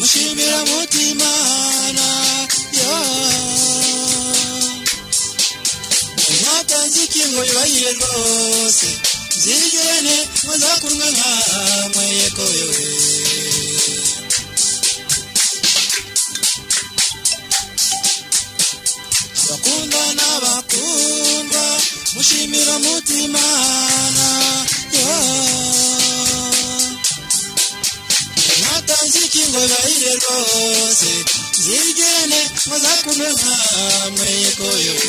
mushimira mutimana yo mwatanze ikingo yubahiye rwose. Zigirane muzakurwe nkamwe yekoyewe abakunda n'abakundwa mushimira mutimana yo mwatanze ikingo yubahiye rwose zigirane muzakurwe nkamwe yekoyewe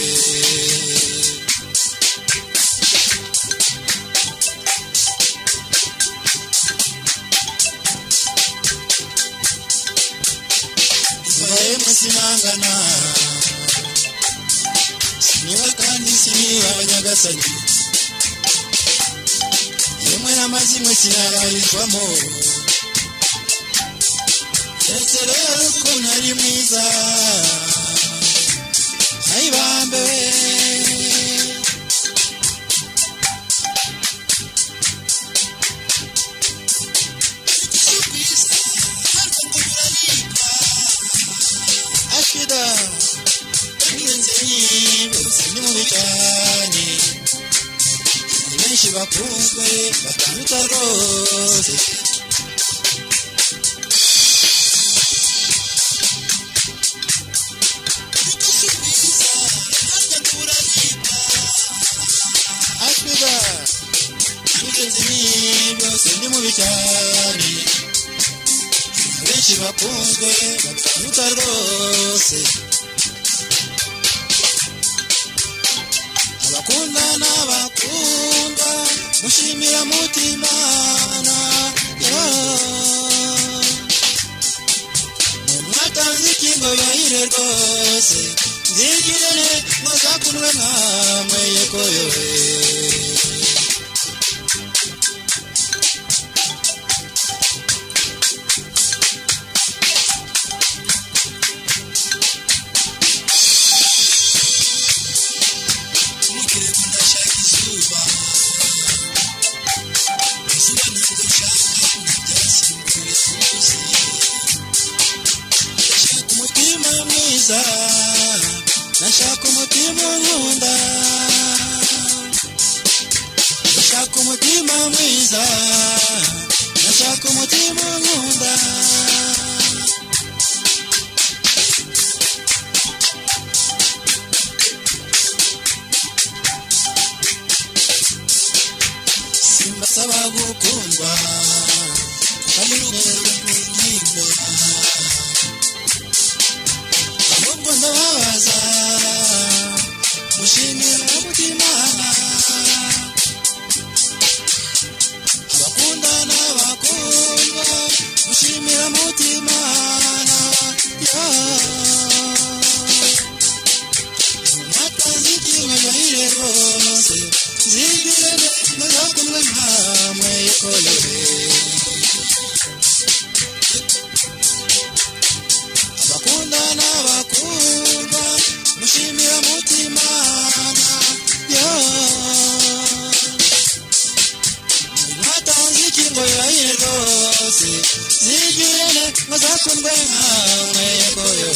Ibaye musimangana Siniba kandi siniba abanyagasani Yemwe n'amazimwe sinabarizwamo Ndetse rero ukuntu ari mwiza Ayibambe we ashida ingenzi bose ingenzi bose ni mubi cyane benshi bakunzwe bakaruta rwose abakunda n'abakunda mushimira mutimana mwatanze ikingo yahire rwose. Nzigirene muzakundwe nkamwe yekoyowe ndashaka umutima mwiza ndashaka umutima nkunda ndashaka umutima mwiza simbasaba gukundwa kandi neza kubyimba ahubwo ndababaza mushimira mutimana abakunda n'abakundwa mushimira mutimana yo mwatanze ikintu gahire rwose zigirene rwose zigirene muzakundwe nkamwe yekorewe